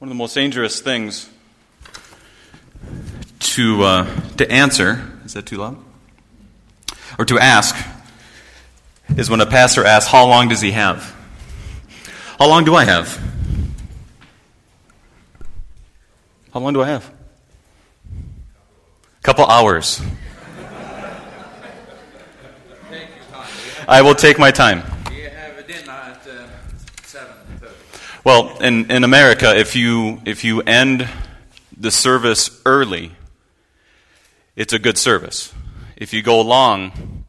One of the most dangerous things to, uh, to answer, is that too loud? Or to ask, is when a pastor asks, How long does he have? How long do I have? How long do I have? A couple hours. I will take my time. Well, in, in America, if you, if you end the service early, it's a good service. If you go long,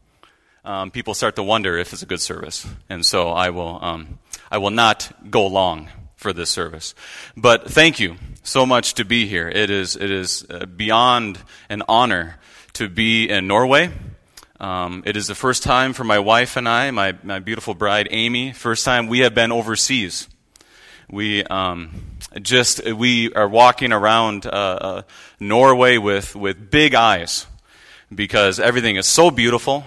um, people start to wonder if it's a good service. And so I will, um, I will not go long for this service. But thank you so much to be here. It is, it is uh, beyond an honor to be in Norway. Um, it is the first time for my wife and I, my, my beautiful bride Amy, first time we have been overseas we um, just we are walking around uh, uh, Norway with with big eyes because everything is so beautiful.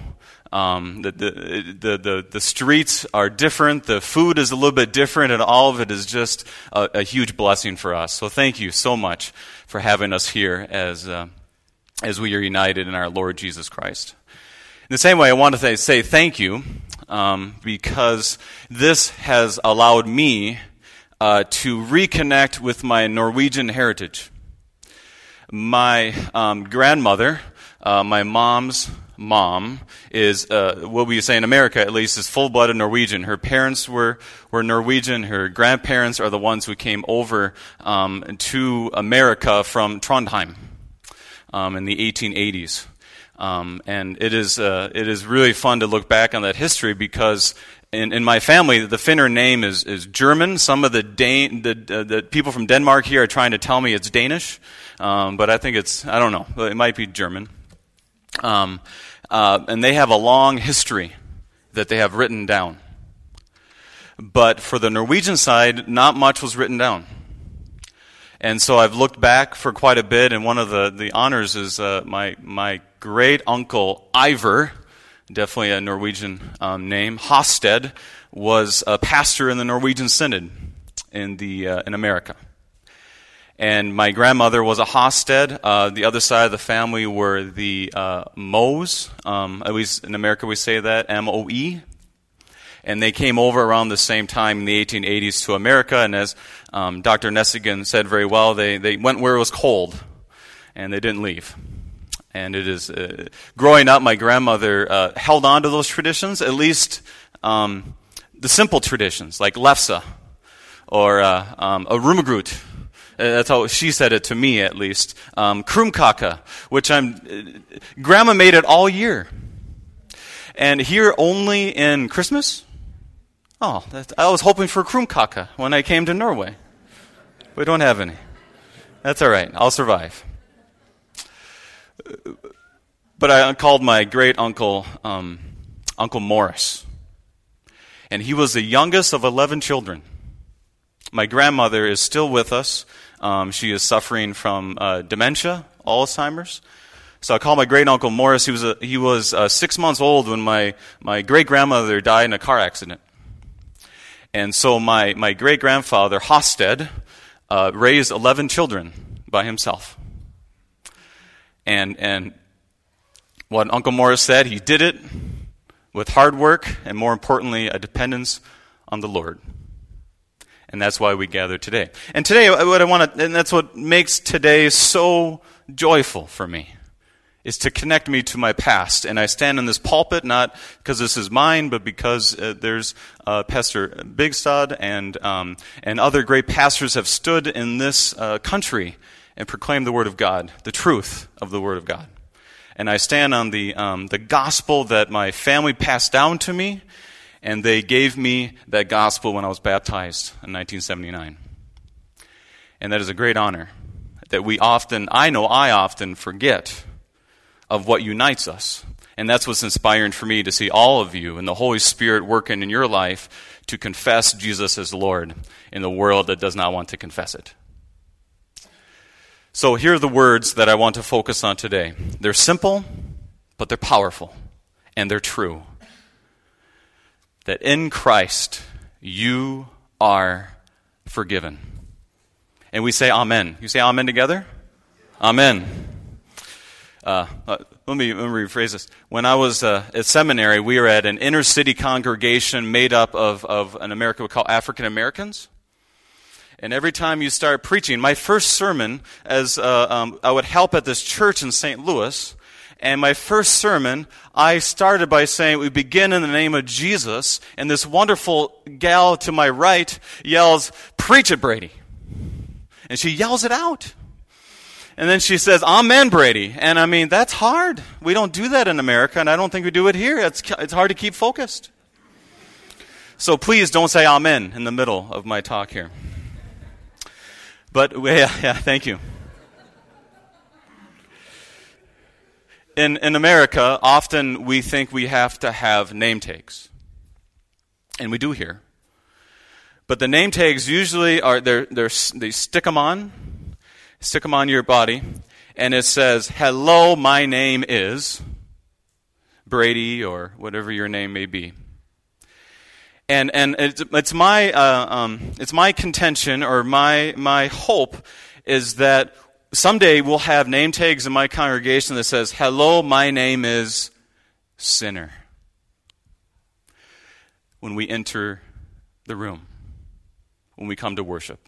Um, the, the, the, the, the streets are different, the food is a little bit different, and all of it is just a, a huge blessing for us. So thank you so much for having us here as, uh, as we are united in our Lord Jesus Christ. In the same way, I want to say say thank you um, because this has allowed me uh, to reconnect with my Norwegian heritage. My um, grandmother, uh, my mom's mom, is uh, what we say in America at least is full blooded Norwegian. Her parents were, were Norwegian. Her grandparents are the ones who came over um, to America from Trondheim um, in the 1880s. Um, and it is, uh, it is really fun to look back on that history because in, in my family, the Finner name is, is German. Some of the, Dan- the, uh, the people from Denmark here are trying to tell me it's Danish, um, but I think it's, I don't know, it might be German. Um, uh, and they have a long history that they have written down. But for the Norwegian side, not much was written down. And so I've looked back for quite a bit, and one of the, the honors is uh, my, my great uncle Ivar, definitely a Norwegian um, name. Hosted was a pastor in the Norwegian Synod in, the, uh, in America. And my grandmother was a Hosted. Uh, the other side of the family were the uh, Moes. Um, at least in America we say that, M O E. And they came over around the same time in the 1880s to America. And as um, Dr. Nessigan said very well, they, they went where it was cold and they didn't leave. And it is, uh, growing up, my grandmother uh, held on to those traditions, at least um, the simple traditions, like lefse or uh, um, a rumegrut. Uh, that's how she said it to me, at least. Um, krumkake, which I'm, uh, grandma made it all year. And here only in Christmas? Oh, I was hoping for krumkaka when I came to Norway. We don't have any. That's all right. I'll survive. But I called my great uncle, um, Uncle Morris. And he was the youngest of 11 children. My grandmother is still with us. Um, she is suffering from uh, dementia, Alzheimer's. So I called my great uncle Morris. He was, a, he was uh, six months old when my, my great grandmother died in a car accident. And so my, my great grandfather, Hosted, uh, raised 11 children by himself. And, and what Uncle Morris said, he did it with hard work and, more importantly, a dependence on the Lord. And that's why we gather today. And today, what I want to, and that's what makes today so joyful for me, is to connect me to my past. And I stand in this pulpit not because this is mine, but because uh, there's uh, Pastor Bigstad and um, and other great pastors have stood in this uh, country and proclaim the Word of God, the truth of the Word of God. And I stand on the, um, the gospel that my family passed down to me, and they gave me that gospel when I was baptized in 1979. And that is a great honor that we often, I know I often forget of what unites us. And that's what's inspiring for me to see all of you and the Holy Spirit working in your life to confess Jesus as Lord in the world that does not want to confess it. So here are the words that I want to focus on today. They're simple, but they're powerful, and they're true. That in Christ you are forgiven. And we say Amen. You say Amen together? Amen. Uh, uh, let, me, let me rephrase this. When I was uh, at seminary, we were at an inner city congregation made up of, of an America we call African Americans. And every time you start preaching, my first sermon, as uh, um, I would help at this church in St. Louis, and my first sermon, I started by saying, We begin in the name of Jesus. And this wonderful gal to my right yells, Preach it, Brady. And she yells it out. And then she says, Amen, Brady. And I mean, that's hard. We don't do that in America, and I don't think we do it here. It's, it's hard to keep focused. So please don't say Amen in the middle of my talk here. But, yeah, yeah, thank you. In, in America, often we think we have to have name tags. And we do here. But the name tags usually are, they're, they're, they stick them on, stick them on your body, and it says, Hello, my name is Brady, or whatever your name may be. And, and it's, it's my, uh, um, it's my contention or my, my hope is that someday we'll have name tags in my congregation that says, Hello, my name is Sinner. When we enter the room, when we come to worship.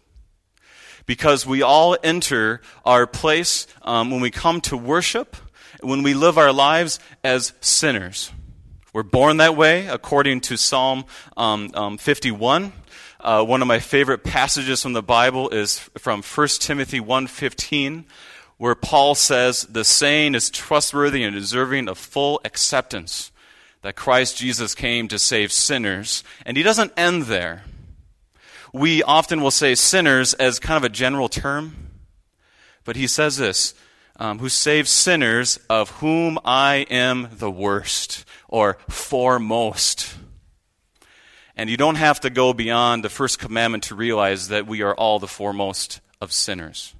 Because we all enter our place um, when we come to worship, when we live our lives as sinners. We're born that way, according to Psalm um, um, 51. Uh, one of my favorite passages from the Bible is from 1 Timothy 1.15, where Paul says, The saying is trustworthy and deserving of full acceptance, that Christ Jesus came to save sinners. And he doesn't end there. We often will say sinners as kind of a general term, but he says this, um, who saves sinners, of whom I am the worst, or foremost. And you don't have to go beyond the first commandment to realize that we are all the foremost of sinners.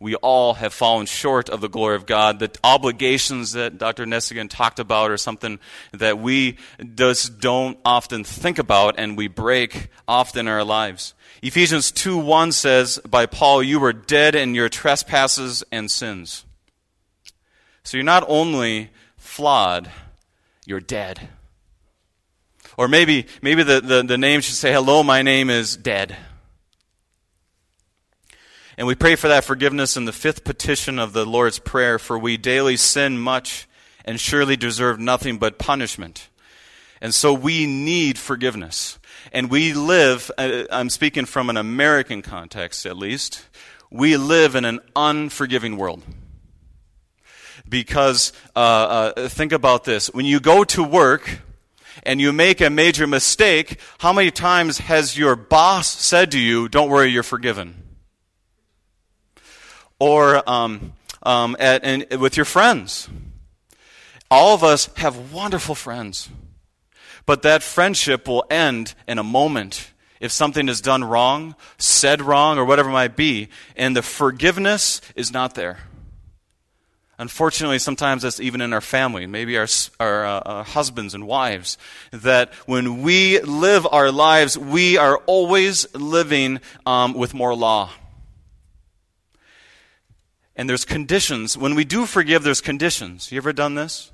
We all have fallen short of the glory of God. The obligations that Dr. Nessigan talked about are something that we just don't often think about and we break often in our lives. Ephesians 2 1 says by Paul, You were dead in your trespasses and sins. So you're not only flawed, you're dead. Or maybe, maybe the, the, the name should say, Hello, my name is dead. And we pray for that forgiveness in the fifth petition of the Lord's Prayer for we daily sin much and surely deserve nothing but punishment. And so we need forgiveness. And we live, uh, I'm speaking from an American context at least, we live in an unforgiving world. Because uh, uh, think about this when you go to work, and you make a major mistake, how many times has your boss said to you, Don't worry, you're forgiven? Or um, um, at, and with your friends. All of us have wonderful friends. But that friendship will end in a moment if something is done wrong, said wrong, or whatever it might be, and the forgiveness is not there. Unfortunately, sometimes that's even in our family, maybe our, our uh, uh, husbands and wives, that when we live our lives, we are always living um, with more law. And there's conditions. When we do forgive, there's conditions. You ever done this?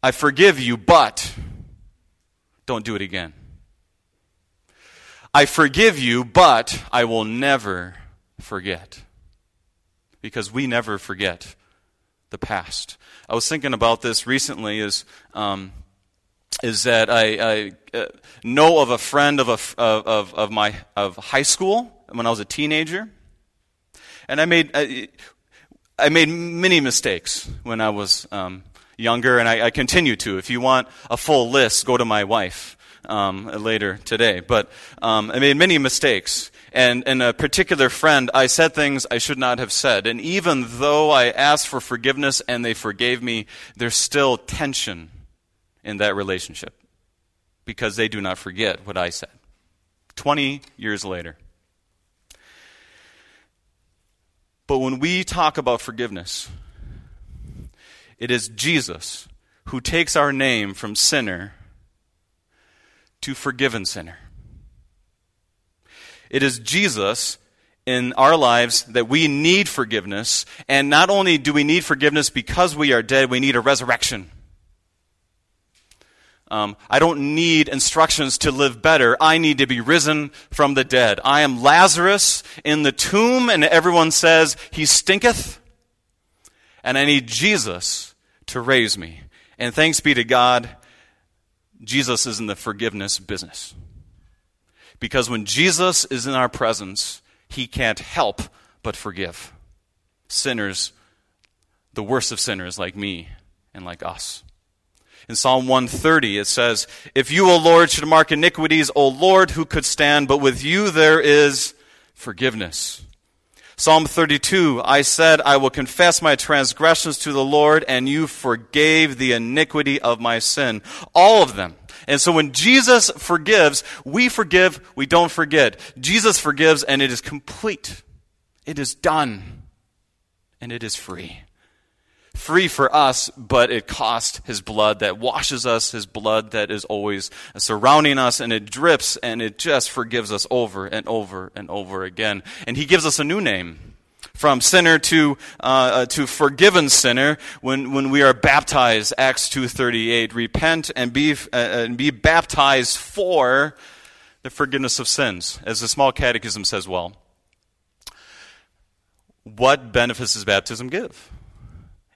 I forgive you, but don't do it again. I forgive you, but I will never forget. Because we never forget the past. I was thinking about this recently. Is um, is that I, I uh, know of a friend of a of of my of high school when I was a teenager, and I made I, I made many mistakes when I was um, younger, and I, I, continue to. If you want a full list, go to my wife um, later today. But um, I made many mistakes, and in a particular friend, I said things I should not have said. And even though I asked for forgiveness and they forgave me, there's still tension in that relationship because they do not forget what I said. 20 years later. But when we talk about forgiveness, it is Jesus who takes our name from sinner to forgiven sinner. It is Jesus in our lives that we need forgiveness. And not only do we need forgiveness because we are dead, we need a resurrection. Um, I don't need instructions to live better. I need to be risen from the dead. I am Lazarus in the tomb, and everyone says, He stinketh. And I need Jesus to raise me. And thanks be to God, Jesus is in the forgiveness business. Because when Jesus is in our presence, he can't help but forgive sinners, the worst of sinners like me and like us. In Psalm 130, it says, If you, O Lord, should mark iniquities, O Lord, who could stand? But with you there is forgiveness. Psalm 32, I said, I will confess my transgressions to the Lord, and you forgave the iniquity of my sin. All of them. And so when Jesus forgives, we forgive, we don't forget. Jesus forgives, and it is complete. It is done. And it is free free for us, but it cost his blood that washes us, his blood that is always surrounding us, and it drips and it just forgives us over and over and over again. And he gives us a new name. From sinner to uh, uh to forgiven sinner, when, when we are baptized, Acts two thirty eight, repent and be uh, and be baptized for the forgiveness of sins, as the small catechism says. Well, what benefits does baptism give?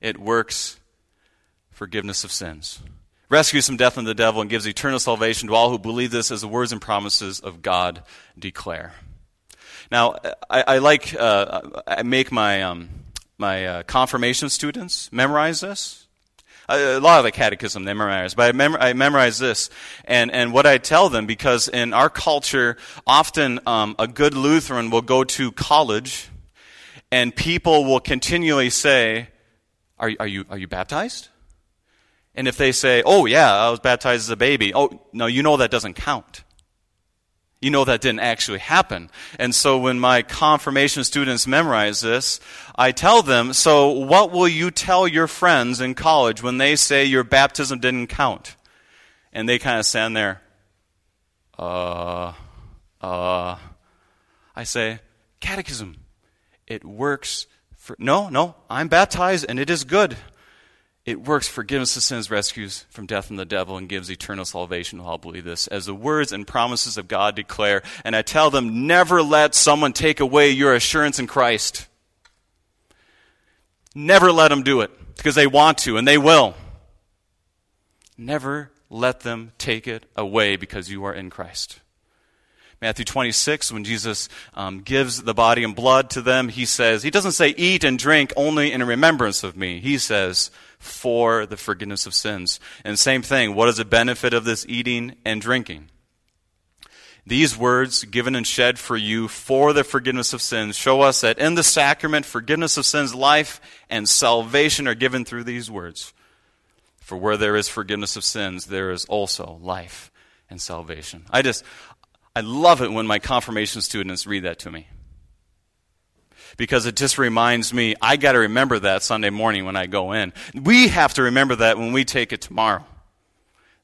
It works forgiveness of sins, rescues from death and the devil, and gives eternal salvation to all who believe this as the words and promises of God declare. Now, I, I like, uh, I make my, um, my uh, confirmation students memorize this. A lot of the catechism they memorize, but I, mem- I memorize this. And, and what I tell them, because in our culture, often um, a good Lutheran will go to college and people will continually say, are, are, you, are you baptized? And if they say, Oh, yeah, I was baptized as a baby, oh, no, you know that doesn't count. You know that didn't actually happen. And so when my confirmation students memorize this, I tell them, So what will you tell your friends in college when they say your baptism didn't count? And they kind of stand there, Uh, uh. I say, Catechism. It works for, no, no, I'm baptized and it is good. It works forgiveness of sins, rescues from death and the devil, and gives eternal salvation. I'll believe this. As the words and promises of God declare, and I tell them, never let someone take away your assurance in Christ. Never let them do it because they want to and they will. Never let them take it away because you are in Christ. Matthew 26, when Jesus um, gives the body and blood to them, he says, he doesn't say, eat and drink only in remembrance of me. He says, for the forgiveness of sins. And same thing, what is the benefit of this eating and drinking? These words, given and shed for you for the forgiveness of sins, show us that in the sacrament, forgiveness of sins, life, and salvation are given through these words. For where there is forgiveness of sins, there is also life and salvation. I just, I love it when my confirmation students read that to me. Because it just reminds me, I got to remember that Sunday morning when I go in. We have to remember that when we take it tomorrow.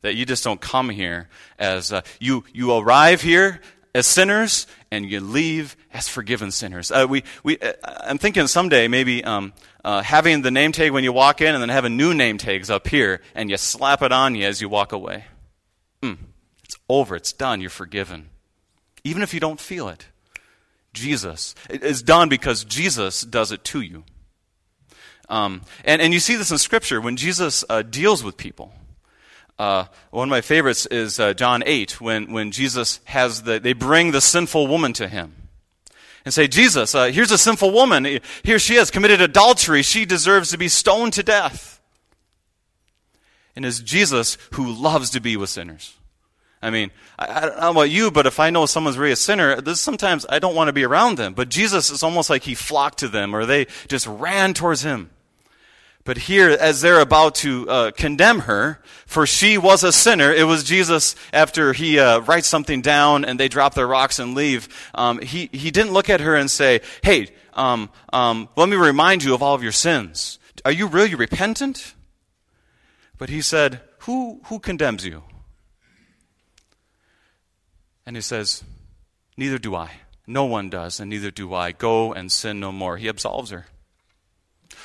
That you just don't come here as, uh, you, you arrive here as sinners and you leave as forgiven sinners. Uh, we, we, uh, I'm thinking someday maybe um, uh, having the name tag when you walk in and then having new name tags up here and you slap it on you as you walk away. Mm, it's over. It's done. You're forgiven even if you don't feel it. Jesus. Is done because Jesus does it to you. Um, and, and you see this in Scripture when Jesus uh, deals with people. Uh, one of my favorites is uh, John 8, when, when Jesus has the, they bring the sinful woman to him and say, Jesus, uh, here's a sinful woman. Here she is, committed adultery. She deserves to be stoned to death. And it's Jesus who loves to be with sinners. I mean, I, I, don't know about you, but if I know someone's really a sinner, sometimes I don't want to be around them. But Jesus is almost like he flocked to them or they just ran towards him. But here, as they're about to uh, condemn her, for she was a sinner, it was Jesus, after he uh, writes something down and they drop their rocks and leave, um, he, he didn't look at her and say, Hey, um, um, let me remind you of all of your sins. Are you really repentant? But he said, Who, who condemns you? And he says, Neither do I. No one does, and neither do I. Go and sin no more. He absolves her.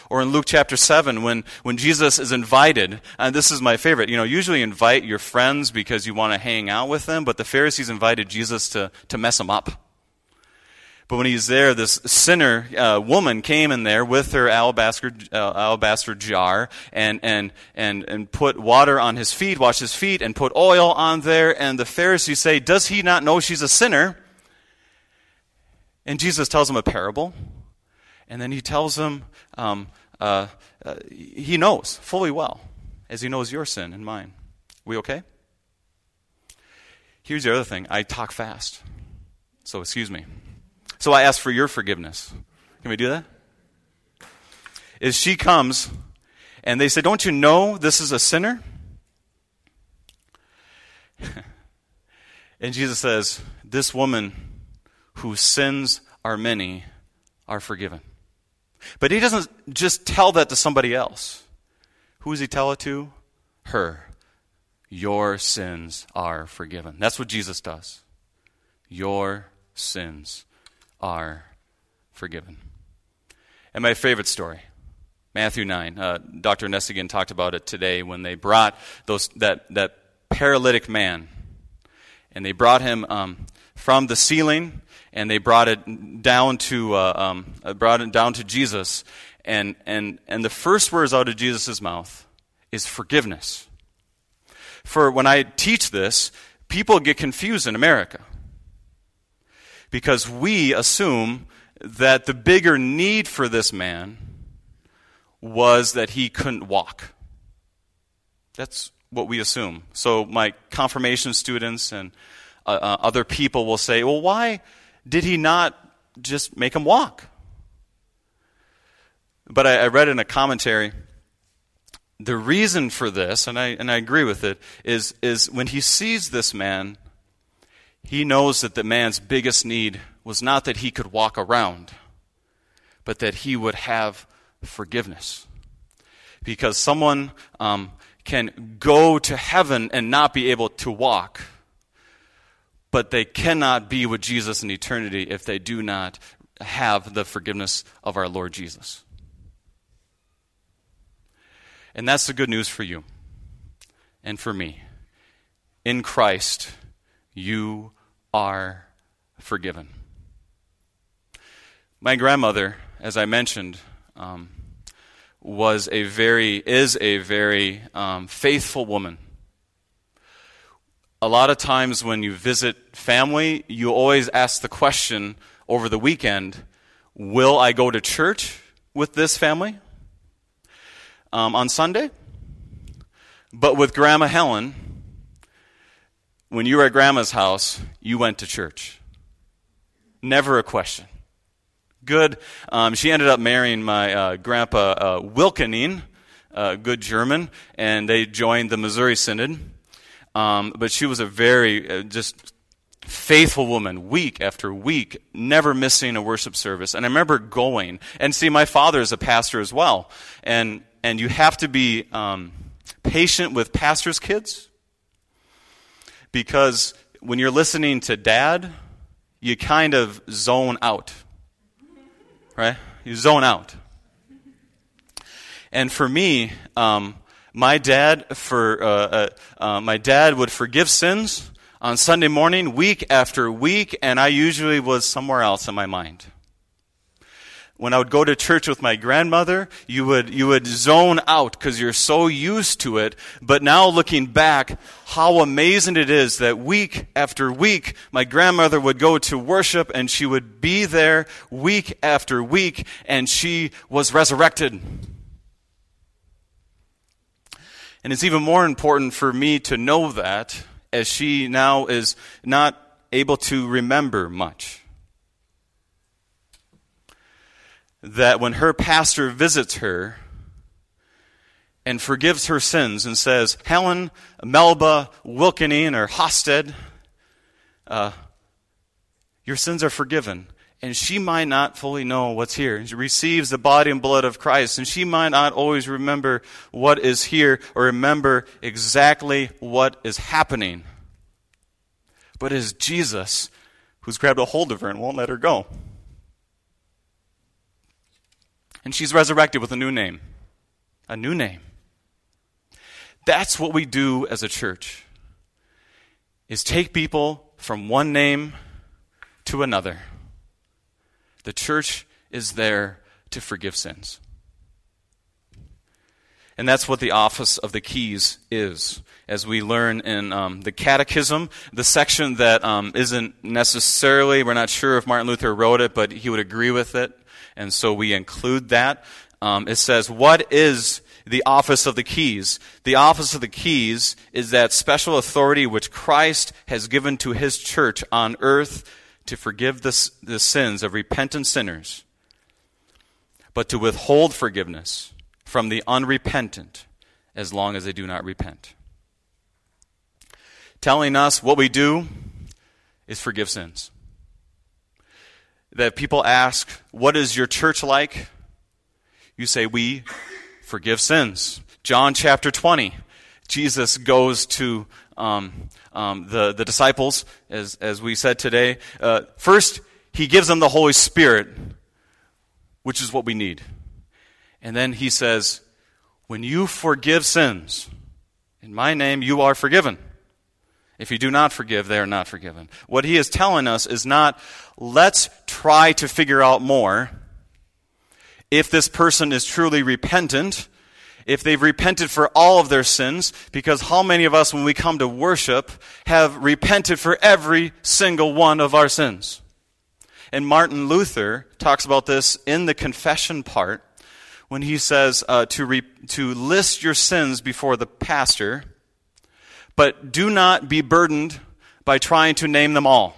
Or in Luke chapter 7, when, when Jesus is invited, and this is my favorite, you know, usually invite your friends because you want to hang out with them, but the Pharisees invited Jesus to, to mess them up. But when he's there, this sinner uh, woman came in there with her alabaster, uh, alabaster jar and, and, and, and put water on his feet, washed his feet, and put oil on there. And the Pharisees say, Does he not know she's a sinner? And Jesus tells him a parable. And then he tells him, um, uh, uh, he knows fully well, as he knows your sin and mine. We okay? Here's the other thing I talk fast. So excuse me. So I ask for your forgiveness. Can we do that? Is she comes and they say, Don't you know this is a sinner? and Jesus says, This woman whose sins are many are forgiven. But he doesn't just tell that to somebody else. Who does he tell it to? Her. Your sins are forgiven. That's what Jesus does. Your sins are forgiven. And my favorite story, Matthew 9. Uh, Dr. Nessigan talked about it today when they brought those, that, that paralytic man, and they brought him um, from the ceiling and they brought it down to uh, um, uh, brought it down to Jesus, and and and the first words out of Jesus' mouth is forgiveness. For when I teach this, people get confused in America because we assume that the bigger need for this man was that he couldn't walk. That's what we assume. So my confirmation students and uh, uh, other people will say, well, why? did he not just make him walk? But I, I read in a commentary the reason for this, and I, and I agree with it, is, is when he sees this man, he knows that the man's biggest need was not that he could walk around, but that he would have forgiveness. Because someone um, can go to heaven and not be able to walk but they cannot be with Jesus in eternity if they do not have the forgiveness of our Lord Jesus. And that's the good news for you and for me. In Christ, you are forgiven. My grandmother, as I mentioned, um, was a very, is a very um, faithful woman a lot of times when you visit family, you always ask the question over the weekend Will I go to church with this family um, on Sunday? But with Grandma Helen, when you were at Grandma's house, you went to church. Never a question. Good. Um, she ended up marrying my uh, grandpa uh, Wilkening, uh, good German, and they joined the Missouri Synod. Um, but she was a very uh, just faithful woman, week after week, never missing a worship service. And I remember going and see my father is a pastor as well, and and you have to be um, patient with pastors' kids because when you're listening to dad, you kind of zone out, right? You zone out. And for me, um, my dad for uh, uh, uh, my dad would forgive sins on Sunday morning, week after week, and I usually was somewhere else in my mind. When I would go to church with my grandmother, you would you would zone out because you're so used to it. But now looking back, how amazing it is that week after week, my grandmother would go to worship and she would be there week after week, and she was resurrected. And it's even more important for me to know that as she now is not able to remember much. That when her pastor visits her and forgives her sins and says, Helen, Melba, Wilkening, or Hosted, uh, your sins are forgiven and she might not fully know what's here. She receives the body and blood of Christ, and she might not always remember what is here or remember exactly what is happening. But it is Jesus who's grabbed a hold of her and won't let her go. And she's resurrected with a new name. A new name. That's what we do as a church. Is take people from one name to another. The church is there to forgive sins. And that's what the office of the keys is. As we learn in um, the Catechism, the section that um, not necessarily, we're not sure if Martin Luther wrote it, but he would agree with it. And so we include that. Um, it says, What is the office of the keys? The office of the keys is that special authority which Christ has given to his church on earth to forgive the, the sins of repentant sinners, but to withhold forgiveness from the unrepentant as long as they do not repent. Telling us what we do is forgive sins. That people ask, What is your church like? You say, We forgive sins. John chapter 20. Jesus goes to um, um, the, the disciples, as, as we said today. Uh, first, he gives them the Holy Spirit, which is what we need. And then he says, When you forgive sins, in my name you are forgiven. If you do not forgive, they are not forgiven. What he is telling us is not, let's try to figure out more if this person is truly repentant, if they've repented for all of their sins, because how many of us, when we come to worship, have repented for every single one of our sins? And Martin Luther talks about this in the confession part when he says uh, to, re- to list your sins before the pastor, but do not be burdened by trying to name them all.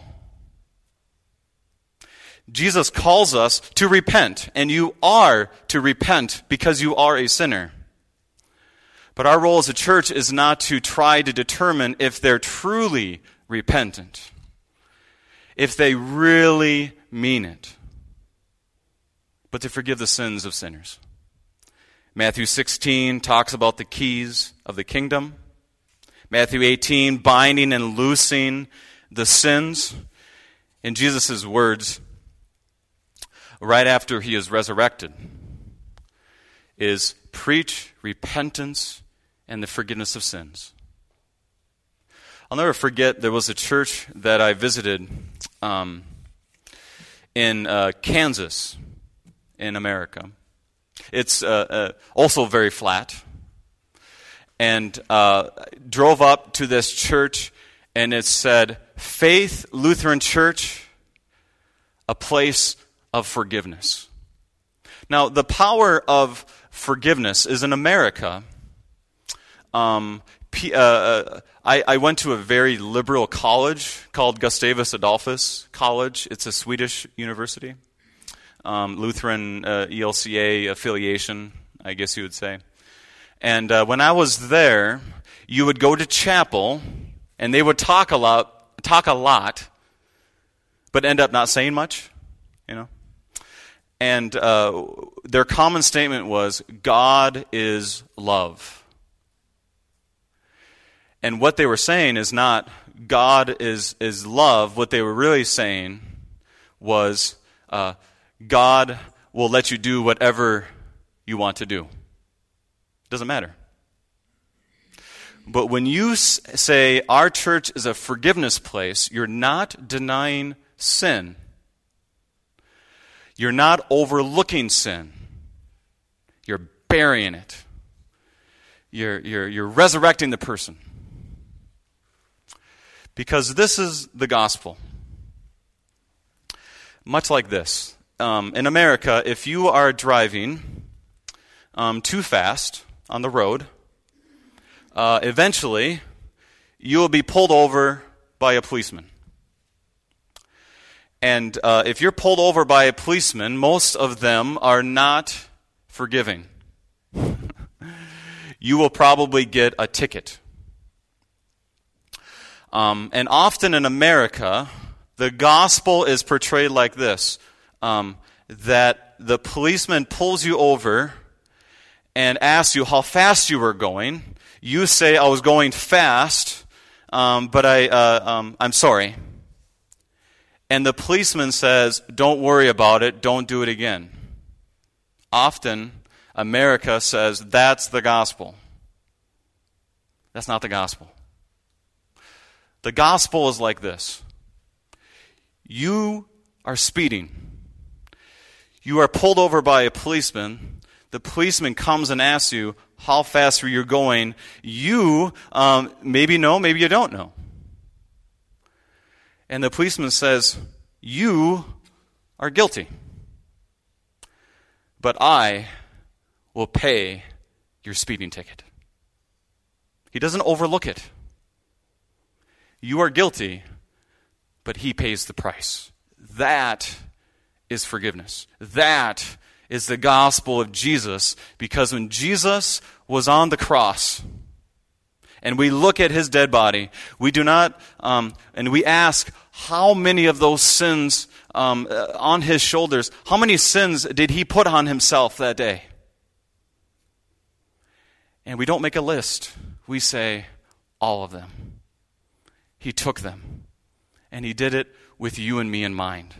Jesus calls us to repent, and you are to repent because you are a sinner. But our role as a church is not to try to determine if they're truly repentant, if they really mean it, but to forgive the sins of sinners. Matthew 16 talks about the keys of the kingdom. Matthew 18, binding and loosing the sins. In Jesus' words, right after he is resurrected, is preach repentance and the forgiveness of sins. I'll never forget there was a church that I visited um, in uh, Kansas, in America. It's uh, uh, also very flat. And uh, drove up to this church, and it said, Faith Lutheran Church, a place of forgiveness. Now, the power of forgiveness is in America. Um, uh, uh, I, I, went to a very liberal college called Gustavus Adolphus College. It's a Swedish university um, Lutheran uh, ELCA affiliation, I guess you would say. And uh, when I was there, you would go to chapel, and they would talk a lot, talk a lot, but end up not saying much, you know. And uh, their common statement was, "God is love." And what they were saying is not God is is love. What they were really saying was. Uh, God will let you do whatever you want to do. Doesn't matter. But when you say our church is a forgiveness place, you're not denying sin. You're not overlooking sin. You're burying it. You're, you're, you're resurrecting the person. Because this is the gospel. Much like this um, in America, if you are driving um, too fast on the road, uh, eventually you will be pulled over by a policeman. And uh, if you're pulled over by a policeman, most of them are not forgiving. you will probably get a ticket. Um, and often in America, the gospel is portrayed like this um, that the policeman pulls you over and asks you how fast you were going. You say, I was going fast, um, but I, uh, um, I'm sorry. and the policeman says, Don't worry about it, don't do it again. Often, America says that's the gospel. That's not the gospel. The gospel is like this You are speeding. You are pulled over by a policeman. The policeman comes and asks you how fast you're you going. You um, maybe know, maybe you don't know. And the policeman says, You are guilty. But I will pay your speeding ticket. He doesn't overlook it. You are guilty, but he pays the price. That is forgiveness. That is the gospel of Jesus because when Jesus was on the cross, and we look at his dead body, we do not, um, and we ask how many of those sins um, uh, on his shoulders, how many sins did he put on himself that day? And we don't make a list. We say, all of them. He took them. And he did it with you and me in mind.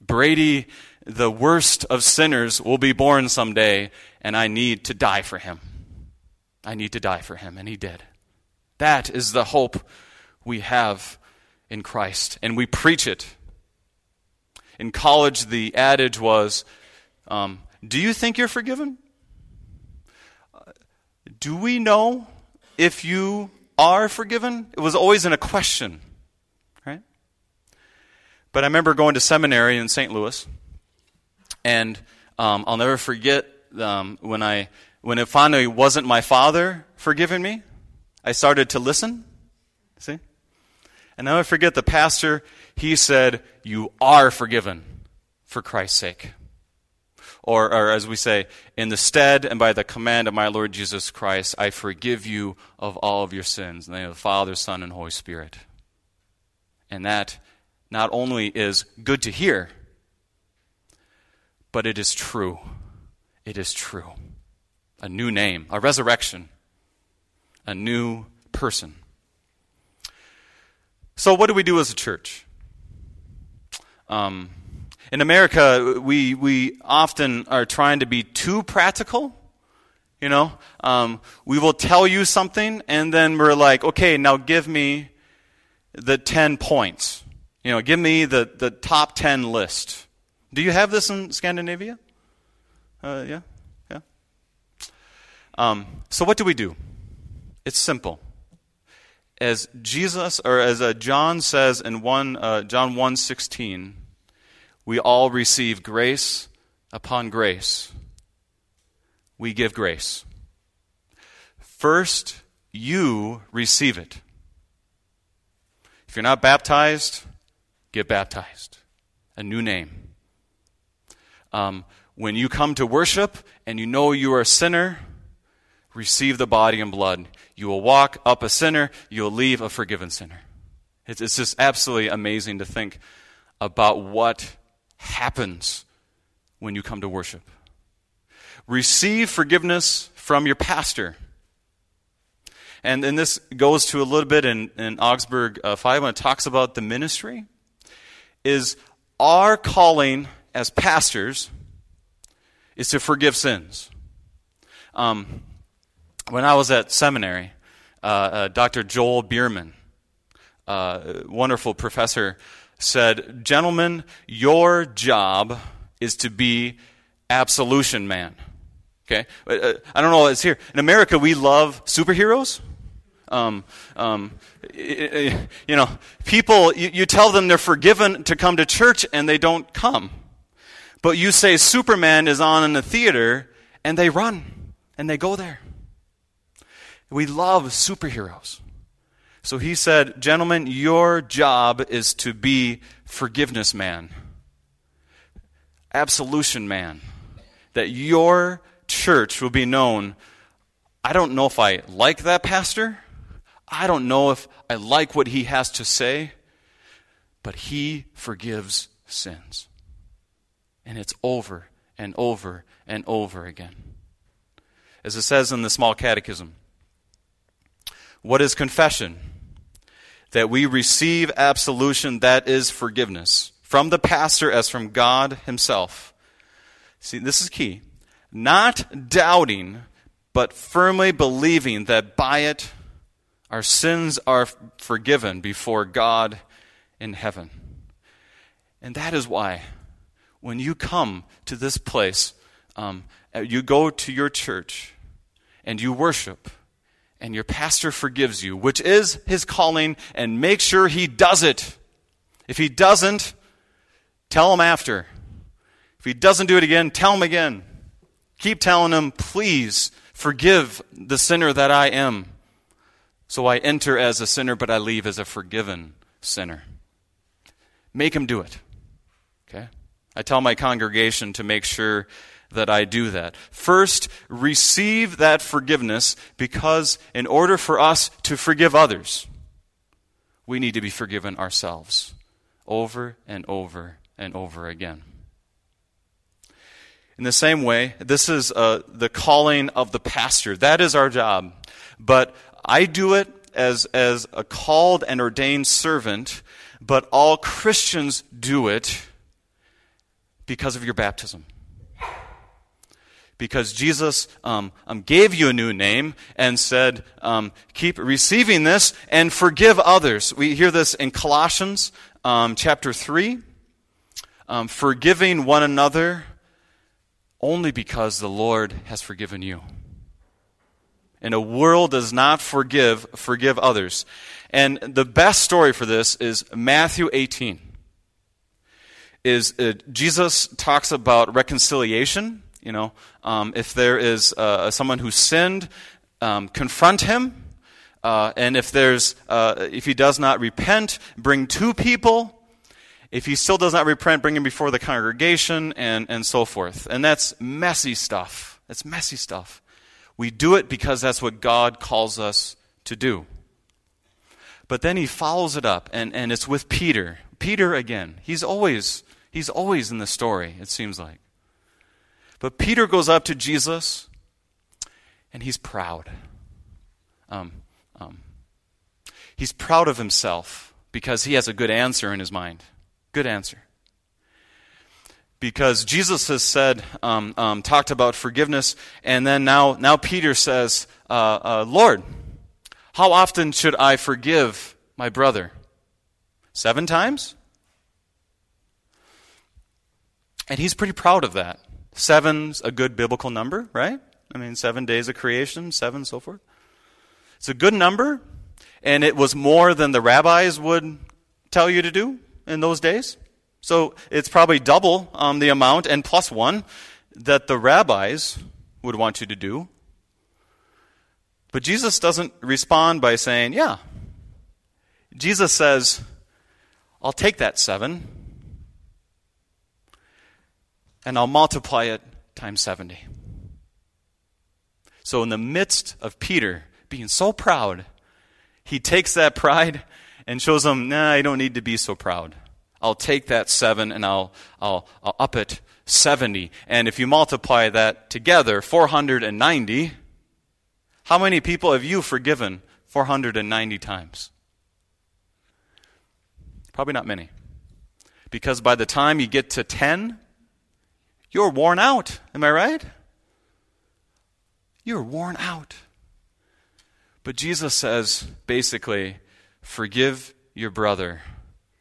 Brady, the worst of sinners, will be born someday, and I need to die for him. I need to die for him, and he did. That is the hope we have in Christ, and we preach it. In college, the adage was um, Do you think you're forgiven? Do we know if you are forgiven? It was always in a question, right? But I remember going to seminary in St. Louis, and um, I'll never forget um, when I when it finally wasn't my father forgiving me. I started to listen. See, and now I'll never forget the pastor. He said, "You are forgiven for Christ's sake." Or, or as we say, in the stead and by the command of my Lord Jesus Christ, I forgive you of all of your sins. In the name of the Father, Son, and Holy Spirit. And that not only is good to hear, but it is true. It is true. A new name, a resurrection, a new person. So, what do we do as a church? Um, in America, we, we often are trying to be too practical. You know, um, we will tell you something, and then we're like, okay, now give me the 10 points. You know, give me the, the top 10 list. Do you have this in Scandinavia? Uh, yeah? Yeah? Um, so, what do we do? It's simple. As Jesus, or as uh, John says in one, uh, John 1 16, we all receive grace upon grace. We give grace. First, you receive it. If you're not baptized, get baptized. A new name. Um, when you come to worship and you know you are a sinner, receive the body and blood. You will walk up a sinner, you will leave a forgiven sinner. It's, it's just absolutely amazing to think about what happens when you come to worship. Receive forgiveness from your pastor. And, and this goes to a little bit in, in Augsburg uh, 5 when it talks about the ministry. Is our calling as pastors is to forgive sins. Um, when I was at seminary, uh, uh, Dr. Joel Biermann, uh, wonderful professor, said, Gentlemen, your job is to be absolution man. Okay? Uh, I don't know it's here. In America, we love superheroes. Um, um, you know, people, you, you tell them they're forgiven to come to church and they don't come. But you say Superman is on in the theater and they run and they go there. We love superheroes. So he said, Gentlemen, your job is to be forgiveness man, absolution man. That your church will be known. I don't know if I like that pastor. I don't know if I like what he has to say. But he forgives sins. And it's over and over and over again. As it says in the small catechism, what is confession? that we receive absolution, that is forgiveness. from the pastor as from God himself. See, this is key. Not doubting, but firmly believing that by it our sins are forgiven before God in heaven. And that is why when you come to this place, um, you go to your church and you worship, and your pastor forgives you, which is his calling, and make sure he does it. If he doesn't, tell him after. If he doesn't do it again, tell him again. Keep telling him, please forgive the sinner that I am. So I enter as a sinner, but I leave as a forgiven sinner. Make him do it. Okay? I tell my congregation to make sure that I do that. First, receive that forgiveness because in order for us to forgive others, we need to be forgiven ourselves over and over and over again. In the same way, this is uh, the calling of the pastor. That is our job. But I do it as, as a called and ordained servant, but all Christians do it because of your baptism. Because Jesus um, um, gave you a new name and said, um, keep receiving this and forgive others. We hear this in Colossians um, chapter 3. Um, forgiving one another only because the Lord has forgiven you. And a world does not forgive, forgive others. And the best story for this is Matthew 18. Is uh, Jesus talks about reconciliation. You know, um, if there is uh, someone who sinned, um, confront him. Uh, and if there's, uh, if he does not repent, bring two people. If he still does not repent, bring him before the congregation, and, and so forth. And that's messy stuff. It's messy stuff. We do it because that's what God calls us to do. But then he follows it up, and, and it's with Peter. Peter again. He's always, he's always in the story, it seems like. But Peter goes up to Jesus, and he's proud. Um, um, he's proud of himself because he has a good answer in his mind. Good answer because Jesus has said, um, um, talked about forgiveness, and then now, now Peter says, uh, uh, Lord, how often should I forgive my brother? Seven times? And he's pretty proud of that. Seven's a good biblical number, right? I mean, seven days of creation, seven, so forth. It's a good number, and it was more than the rabbis would tell you to do in those days. So it's probably double um, the amount and plus one that the rabbis would want you to do. But Jesus doesn't respond by saying, Yeah. Jesus says, I'll take that seven and I'll multiply it times 70. So, in the midst of Peter being so proud, he takes that pride and shows him, Nah, I don't need to be so proud. I'll take that seven and I'll, I'll, I'll up it 70. And if you multiply that together, 490, how many people have you forgiven 490 times? Probably not many. Because by the time you get to 10, you're worn out. Am I right? You're worn out. But Jesus says basically, forgive your brother,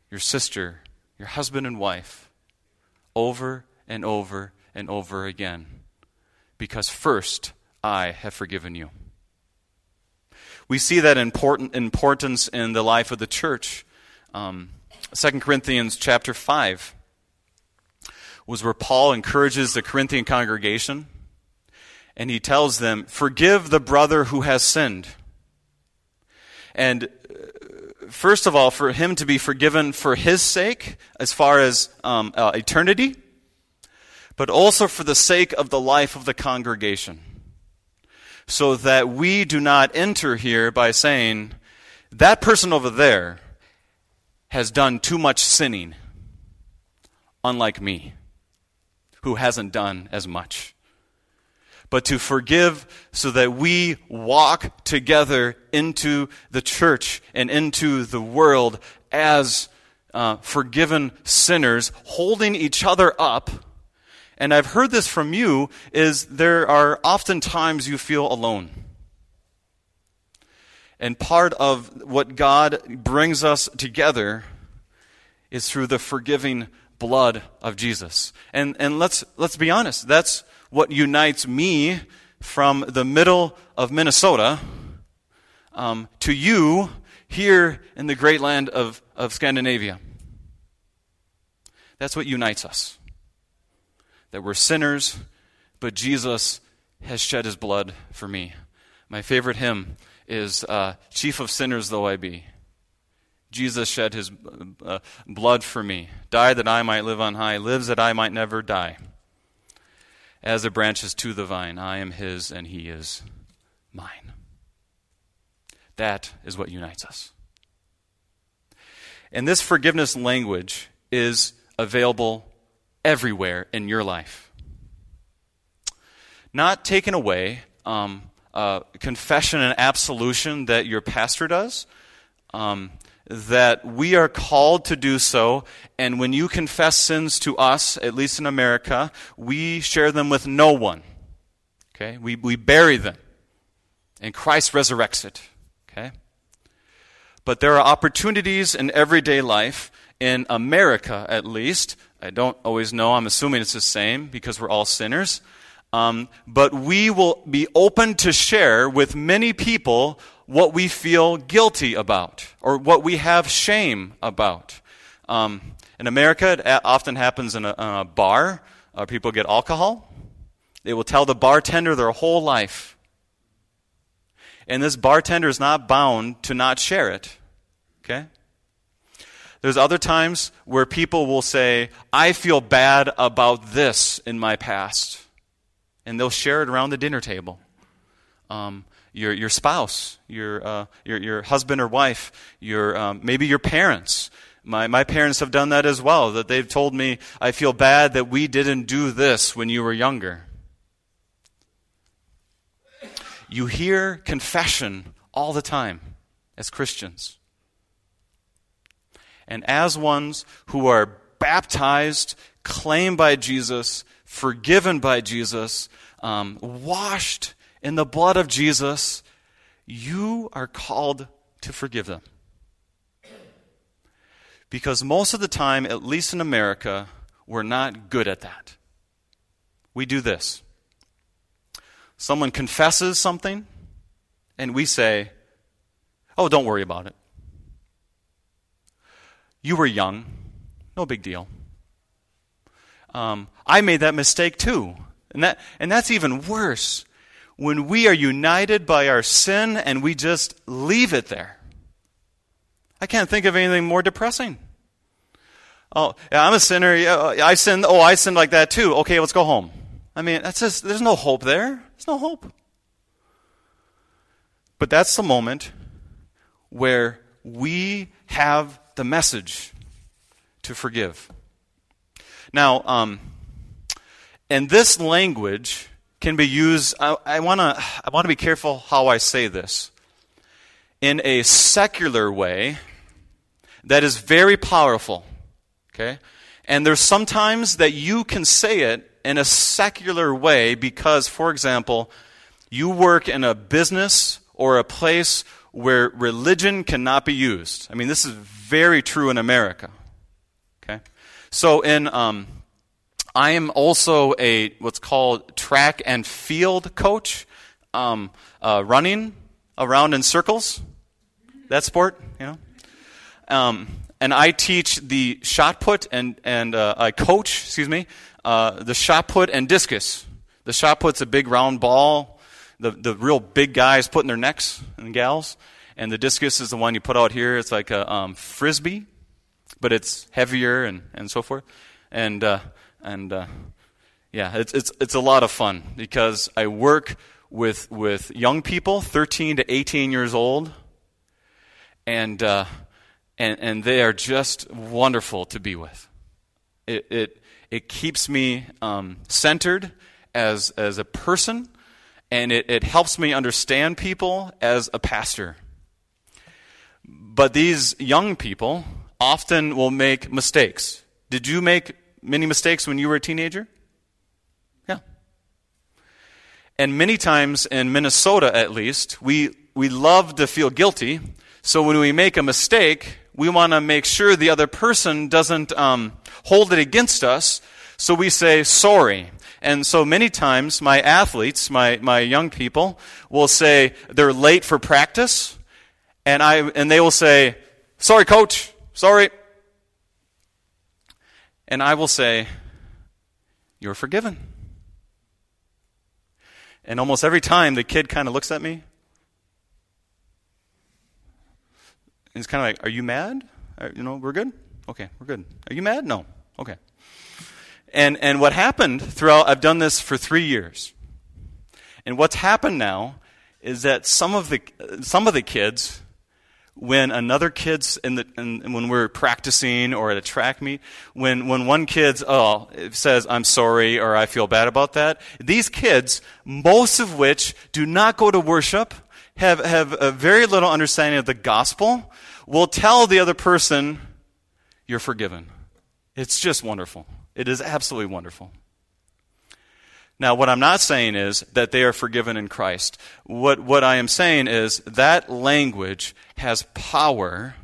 your sister, your husband and wife over and over and over again. Because first, I have forgiven you. We see that important importance in the life of the church. Um, 2 Corinthians chapter 5 was where Paul encourages the Corinthian congregation and he tells them, Forgive the brother who has sinned. And first of all, for him to be forgiven for his sake, as far as um, uh, eternity, but also for the sake of the life of the congregation. So that we do not enter here by saying, that person over there has done too much sinning, unlike me, who hasn't done as much but to forgive so that we walk together into the church and into the world as uh, forgiven sinners holding each other up. And I've heard this from you is there are often times you feel alone. And part of what God brings us together is through the forgiving blood of Jesus. And, and let's, let's be honest, that's what unites me from the middle of Minnesota um, to you here in the great land of, of Scandinavia. That's what unites us. That we're sinners, but Jesus has shed his blood for me. My favorite hymn is uh, Chief of Sinners Though I Be. Jesus shed his uh, blood for me, died that I might live on high, lives that I might never die. As a branch is to the vine, I am his and he is mine. That is what unites us. And this forgiveness language is available everywhere in your life. Not taken away, um, uh, confession and absolution that your pastor does, um, that we are called to do so. And when you confess sins to us, at least in America, we share them with no one. Okay? We, we bury them. And Christ resurrects it. Okay? But there are opportunities in everyday life, in America at least. I don't always know. I'm assuming it's the same because we're all sinners. Um, but we will be open to share with many people what we feel guilty about or what we have shame about. Um, in America, it often happens in a, a bar. Uh, people get alcohol. They will tell the bartender their whole life. And this bartender is not bound to not share it. Okay? There's other times where people will say, I feel bad about this in my past. And they'll share it around the dinner table. Um, your, your spouse, your, uh, your, your husband or wife, your, um, maybe your parents. My, my parents have done that as well, that they've told me, I feel bad that we didn't do this when you were younger. You hear confession all the time as Christians. And as ones who are baptized, claimed by Jesus, forgiven by Jesus, um, washed in the blood of Jesus, you are called to forgive them. Because most of the time, at least in America, we're not good at that. We do this someone confesses something, and we say, Oh, don't worry about it. You were young. No big deal. Um, I made that mistake too. And, that, and that's even worse when we are united by our sin and we just leave it there. I can't think of anything more depressing. Oh, yeah, I'm a sinner. Yeah, I sinned. Oh, I sinned like that too. Okay, let's go home. I mean, that's just, there's no hope there. There's no hope. But that's the moment where we have the message to forgive. Now, um, and this language can be used, I, I want to I wanna be careful how I say this. In a secular way that is very powerful. Okay? And there's sometimes that you can say it in a secular way because, for example, you work in a business or a place where religion cannot be used. I mean, this is very true in America. So, in, um, I am also a what's called track and field coach, um, uh, running around in circles. That sport, you know? Um, and I teach the shot put and, and uh, I coach, excuse me, uh, the shot put and discus. The shot put's a big round ball. The, the real big guys put in their necks and gals. And the discus is the one you put out here. It's like a um, frisbee, but it's heavier and, and so forth. And, uh, and uh, yeah, it's, it's, it's a lot of fun because I work with, with young people, 13 to 18 years old. And, uh, and, and they are just wonderful to be with. It, it, it keeps me um, centered as, as a person, and it, it helps me understand people as a pastor. But these young people often will make mistakes. Did you make many mistakes when you were a teenager? Yeah. And many times in Minnesota, at least, we, we love to feel guilty. So when we make a mistake, we want to make sure the other person doesn't um, hold it against us. So we say sorry. And so many times, my athletes, my, my young people, will say they're late for practice, and, I, and they will say, Sorry, coach, sorry. And I will say, You're forgiven. And almost every time, the kid kind of looks at me. And he's kind of like, Are you mad? Are, you know, we're good? Okay, we're good. Are you mad? No. Okay. And, and what happened throughout, I've done this for three years. And what's happened now is that some of the, some of the kids, when another kid's in the, in, when we're practicing or at a track meet, when, when one kid's, oh, says, I'm sorry or I feel bad about that, these kids, most of which do not go to worship, have, have a very little understanding of the gospel, will tell the other person, you're forgiven. It's just wonderful. It is absolutely wonderful. Now, what I'm not saying is that they are forgiven in Christ. What, what I am saying is that language has power.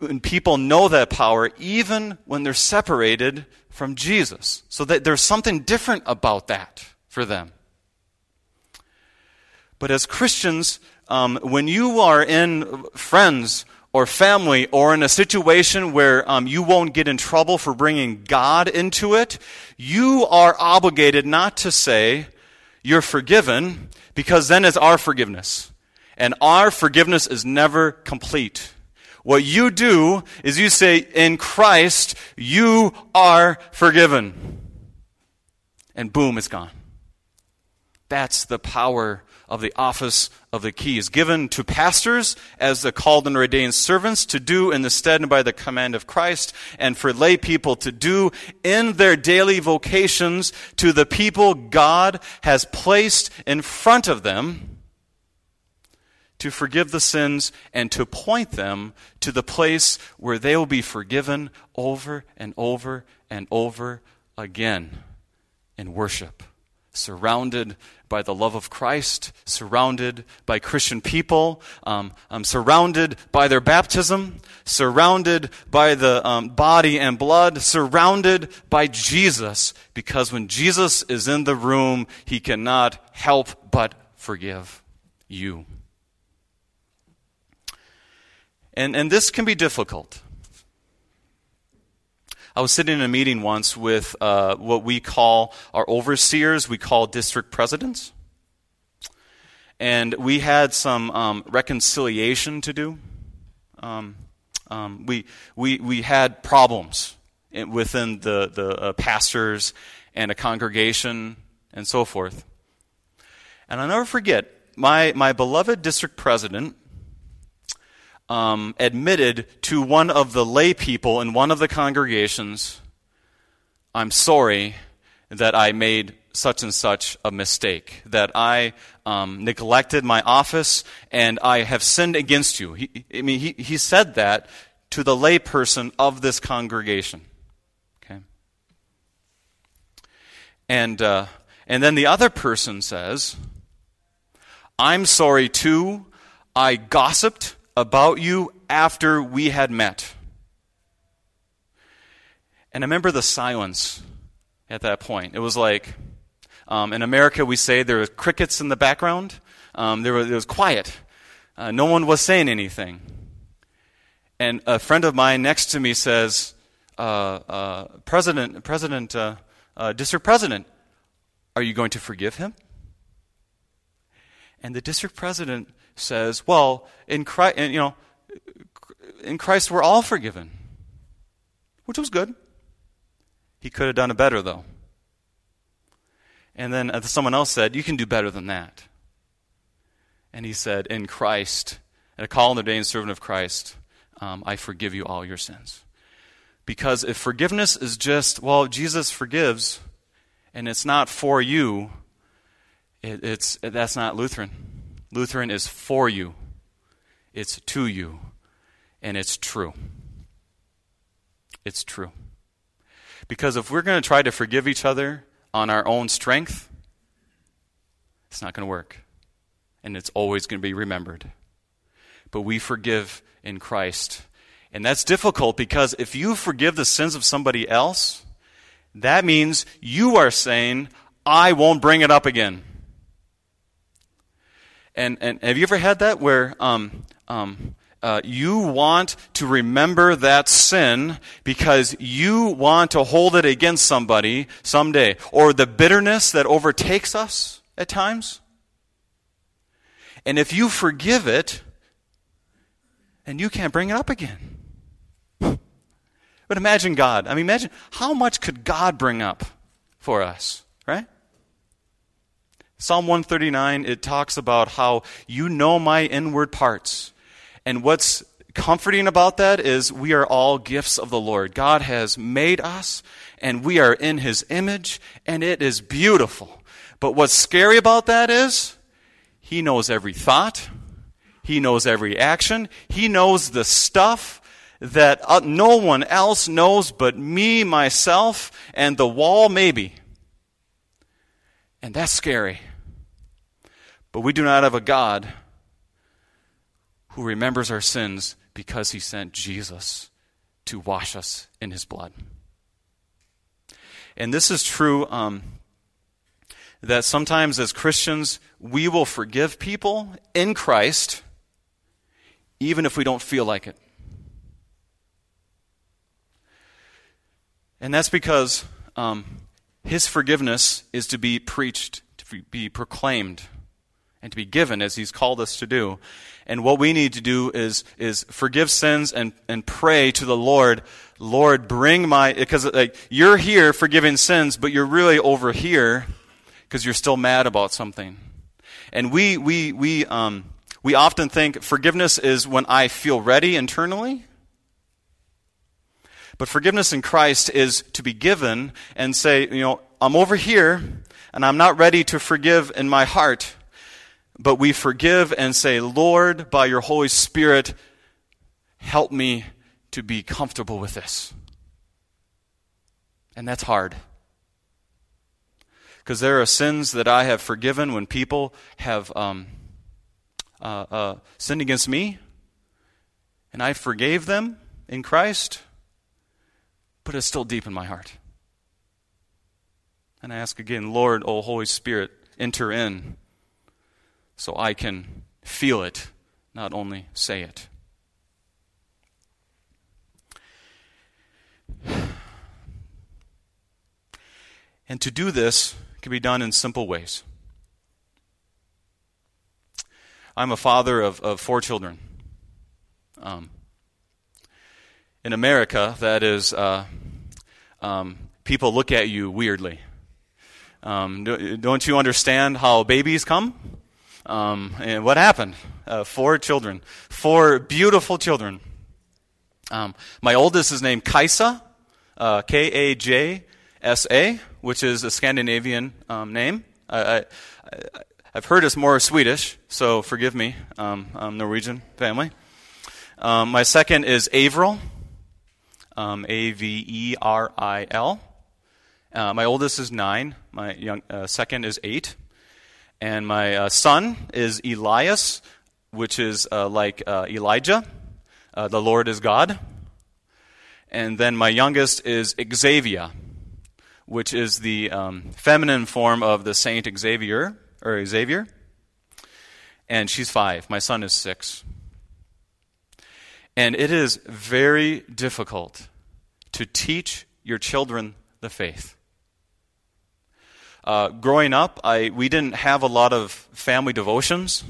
And people know that power even when they're separated from Jesus. So that there's something different about that for them. But as Christians, um, when you are in friends or family or in a situation where um, you won't get in trouble for bringing God into it, you are obligated not to say, You're forgiven, because then it's our forgiveness. And our forgiveness is never complete. What you do is you say, In Christ, you are forgiven. And boom, it's gone. That's the power of the office of the keys, given to pastors as the called and ordained servants to do in the stead and by the command of Christ, and for lay people to do in their daily vocations to the people God has placed in front of them to forgive the sins and to point them to the place where they will be forgiven over and over and over again in worship surrounded by the love of Christ, surrounded by Christian people, um, um, surrounded by their baptism, surrounded by the um, body and blood, surrounded by Jesus, because when Jesus is in the room, he cannot help but forgive you. And, and this can be difficult. I was sitting in a meeting once with uh, what we call our overseers, we call district presidents. And we had some um, reconciliation to do. Um, um, we, we, we had problems within the, the uh, pastors and a congregation and so forth. And I'll never forget, my, my beloved district president um, admitted to one of the lay people in one of the congregations, I'm sorry that I made such and such a mistake, that I um, neglected my office and I have sinned against you. He, I mean, he, he said that to the layperson of this congregation. Okay? And, uh, and then the other person says, I'm sorry too. I gossiped about you after we had met. And I remember the silence at that point. It was like, um, in America, we say there were crickets in the background. Um, there, was, was quiet. Uh, no one was saying anything. And a friend of mine next to me says, uh, uh, President, President, uh, uh, District President, are you going to forgive him? And the district president says, well, in Christ, you know, in Christ we're all forgiven, which was good. He could have done it better, though. And then someone else said, you can do better than that. And he said, in Christ, at a called and ordained servant of Christ, um, I forgive you all your sins. Because if forgiveness is just, well, Jesus forgives, and it's not for you, it, it's, that's not Lutheran. Lutheran is for you, it's to you, And it's true. It's true. Because if we're going to try to forgive each other on our own strength, it's not going to work. And it's always going to be remembered. But we forgive in Christ. And that's difficult because if you forgive the sins of somebody else, that means you are saying, I won't bring it up again. And, and have you ever had that where um, um, uh, you want to remember that sin because you want to hold it against somebody someday? Or the bitterness that overtakes us at times? And if you forgive it, and you can't bring it up again. But imagine God. I mean, imagine how much could God bring up for us? Psalm 139, it talks about how you know my inward parts. And what's comforting about that is we are all gifts of the Lord. God has made us, and we are in his image, and it is beautiful. But what's scary about that is he knows every thought, he knows every action, he knows the stuff that uh, no one else knows but me, myself, and the wall, maybe. And that's scary. But we do not have a God who remembers our sins because he sent Jesus to wash us in his blood. And this is true um, that sometimes as Christians, we will forgive people in Christ even if we don't feel like it. And that's because um, his forgiveness is to be preached, to be proclaimed and to be given as he's called us to do. And what we need to do is, is forgive sins and, and pray to the Lord, Lord, bring my, because like, you're here forgiving sins, but you're really over here because you're still mad about something. And we, we, we, um, we often think forgiveness is when I feel ready internally. But forgiveness in Christ is to be given and say, you know, I'm over here and I'm not ready to forgive in my heart but we forgive and say, Lord, by your Holy Spirit, help me to be comfortable with this. And that's hard. Because there are sins that I have forgiven when people have um, uh, uh, sinned against me, and I forgave them in Christ, but it's still deep in my heart. And I ask again, Lord, O Holy Spirit, enter in so I can feel it, not only say it. And to do this can be done in simple ways. I'm a father of, of four children. Um, in America, that is, uh, um, people look at you weirdly. Um, don't you understand how babies come? Um, and what happened? Uh, four children, four beautiful children. Um, my oldest is named Kajsa, uh, K A J S A, which is a Scandinavian um, name. I, have heard it's more Swedish, so forgive me, um, I'm Norwegian family. Um, my second is Averil, um, A V E R I L. Uh, my oldest is nine. My young, uh, second is eight. And my uh, son is Elias, which is uh, like uh, Elijah. Uh, the Lord is God. And then my youngest is Xavier, which is the um, feminine form of the Saint Xavier, or Xavier. And she's five. My son is six. And it is very difficult to teach your children the faith. Uh, growing up, I, we didn't have a lot of family devotions.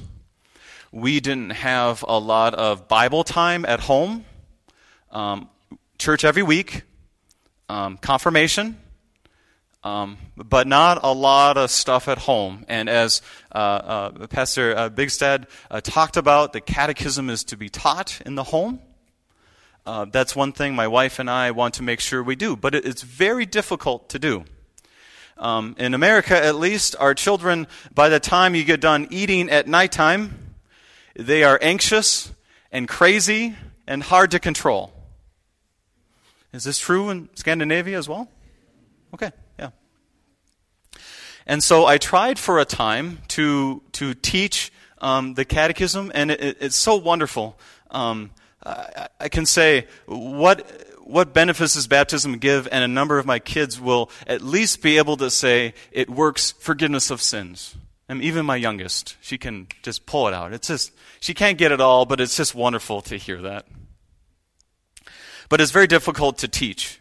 We didn't have a lot of Bible time at home. Um, church every week, um, confirmation, um, but not a lot of stuff at home. And as uh, uh, Pastor uh, Bigstad uh, talked about, the catechism is to be taught in the home. Uh, that's one thing my wife and I want to make sure we do, but it, it's very difficult to do. Um, in America, at least, our children, by the time you get done eating at nighttime, they are anxious and crazy and hard to control. Is this true in Scandinavia as well? Okay, yeah. And so I tried for a time to, to teach um, the catechism, and it, it's so wonderful. Um, I, I, can say what what benefits does baptism give, and a number of my kids will at least be able to say it works forgiveness of sins. And even my youngest, she can just pull it out. It's just she can't get it all, but it's just wonderful to hear that. But it's very difficult to teach.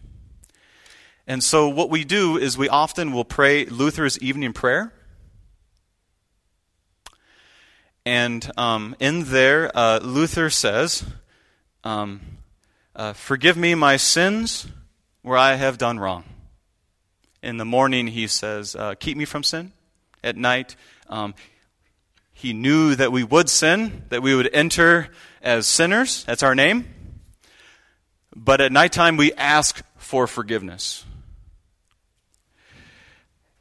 And so what we do is we often will pray Luther's evening prayer. And um, in there, uh, Luther says, um, uh, Forgive me my sins where I have done wrong. In the morning, he says, uh, Keep me from sin. At night, um, he knew that we would sin, that we would enter as sinners. That's our name. But at nighttime, we ask for forgiveness.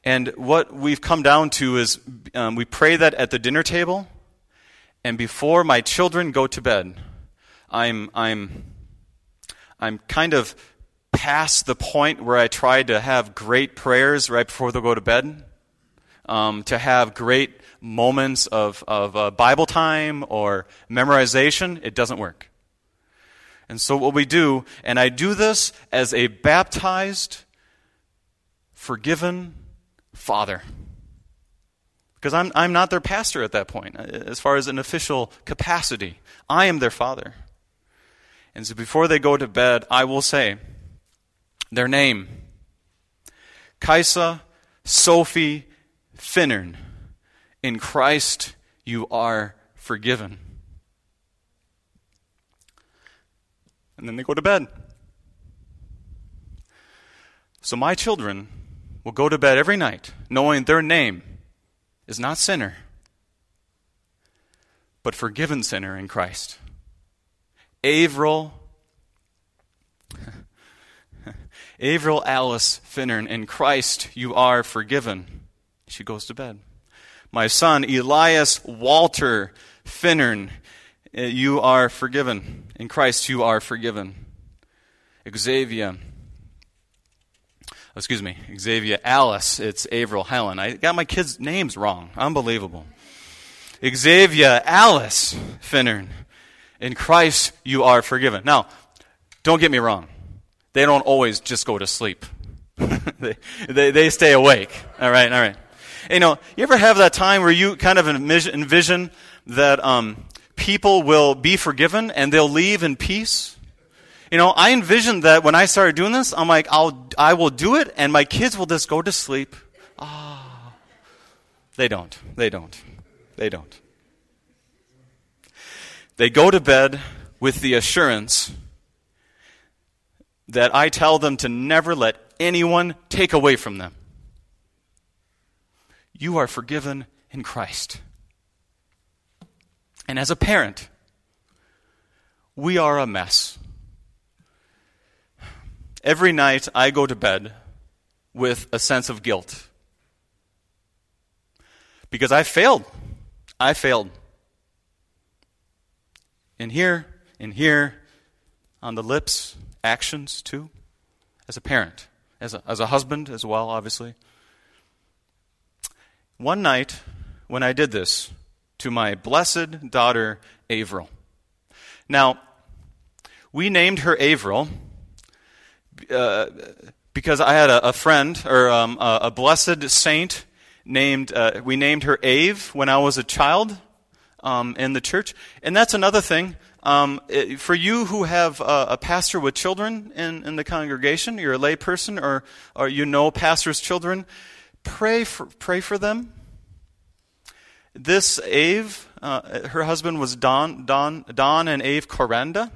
And what we've come down to is um, we pray that at the dinner table, and before my children go to bed, I'm, I'm, I'm kind of past the point where I try to have great prayers right before they go to bed, um, to have great moments of, of uh, Bible time or memorization. It doesn't work. And so, what we do, and I do this as a baptized, forgiven father. Because I'm, I'm not their pastor at that point, uh, as far as an official capacity. I am their father. And so before they go to bed, I will say their name Kajsa Sophie Finnern. In Christ you are forgiven. And then they go to bed. So my children will go to bed every night knowing their name is not sinner, but forgiven sinner in Christ. Averil, Averil Alice Finnern, in Christ you are forgiven. She goes to bed. My son, Elias Walter Finnern, eh, you are forgiven. In Christ you are forgiven. Xavier, excuse me, Xavier Alice, it's Averil Helen. I got my kids' names wrong. Unbelievable. Xavier Alice Finnern. In Christ, you are forgiven. Now, don't get me wrong. They don't always just go to sleep. they, they, they stay awake. All right, all right. You know, you ever have that time where you kind of envision that um, people will be forgiven and they'll leave in peace? You know, I envisioned that when I started doing this, I'm like, I'll, I will do it, and my kids will just go to sleep. Ah. They don't. They don't. They don't. They go to bed with the assurance that I tell them to never let anyone take away from them. You are forgiven in Christ. And as a parent, we are a mess. Every night I go to bed with a sense of guilt. Because I failed. I failed. In here, in here, on the lips, actions too, as a parent, as a, as a husband as well, obviously. One night, when I did this to my blessed daughter, Averil. Now, we named her Averil uh, because I had a, a friend or um, a, a, blessed saint named, uh, we named her Ave when I was a child um, in the church. And that's another thing. Um, it, for you who have a, a pastor with children in, in the congregation, you're a layperson or, or you know pastors' children, pray for, pray for them. This Ave, uh, her husband was Don, Don, Don and Ave Coranda,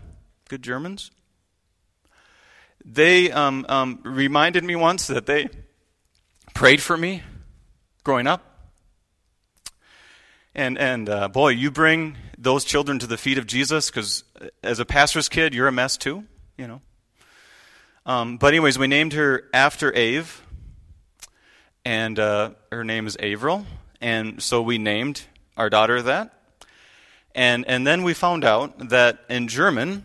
good Germans they um, um, reminded me once that they prayed for me growing up. And, and uh, boy, you bring those children to the feet of Jesus because as a pastor's kid, you're a mess too, you know. Um, but, anyways, we named her after Ave, and uh, her name is Averil. And so we named our daughter that. And, and then we found out that in German,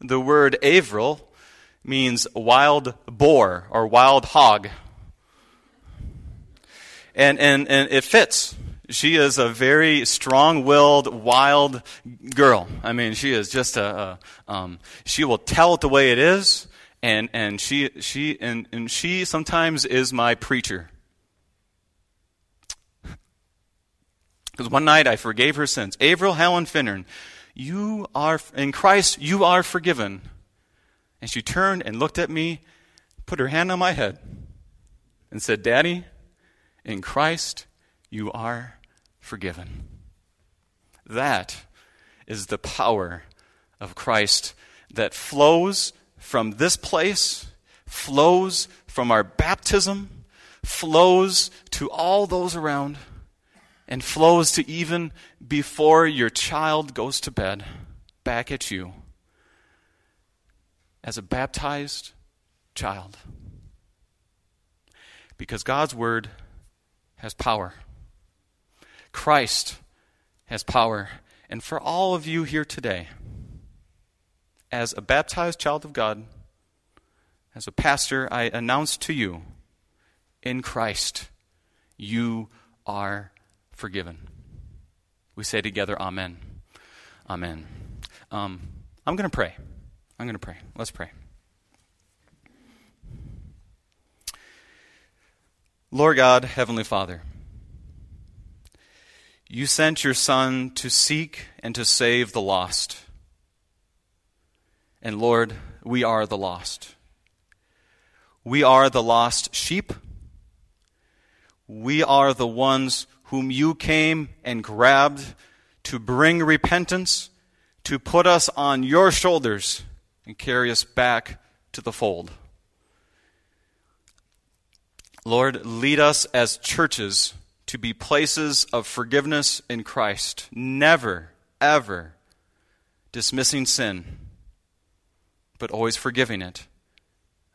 The word Averil means wild boar or wild hog. And, and, and it fits. She is a very strong willed, wild girl. I mean, she is just a, a um, she will tell it the way it is, and, and, she, she, and, and she sometimes is my preacher. Because one night I forgave her sins. Averil Helen Finnern, you are, in Christ, you are forgiven. And she turned and looked at me, put her hand on my head, and said, Daddy, in Christ, you are forgiven. That is the power of Christ that flows from this place, flows from our baptism, flows to all those around, and flows to even before your child goes to bed back at you as a baptized child. Because God's Word has power. Christ has power. And for all of you here today, as a baptized child of God, as a pastor, I announce to you in Christ, you are forgiven. We say together, Amen. Amen. Um, I'm going to pray. I'm going to pray. Let's pray. Lord God, Heavenly Father, you sent your Son to seek and to save the lost. And Lord, we are the lost. We are the lost sheep. We are the ones whom you came and grabbed to bring repentance, to put us on your shoulders and carry us back to the fold. Lord, lead us as churches to be places of forgiveness in Christ, never, ever dismissing sin, but always forgiving it,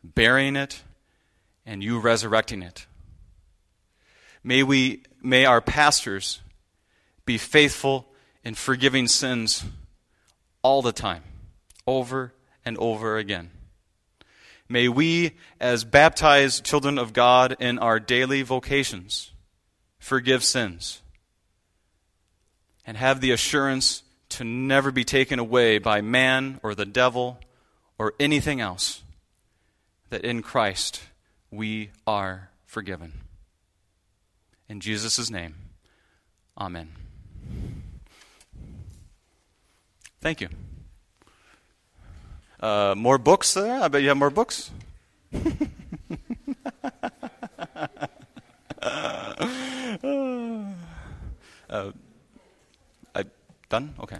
burying it, and you resurrecting it. May we may our pastors be faithful in forgiving sins all the time, over and over again. May we, as baptized children of God in our daily vocations, forgive sins and have the assurance to never be taken away by man or the devil or anything else, that in Christ we are forgiven. In Jesus' name, amen. Thank you. Uh, more books there? I bet you have more books. uh, I done? Okay.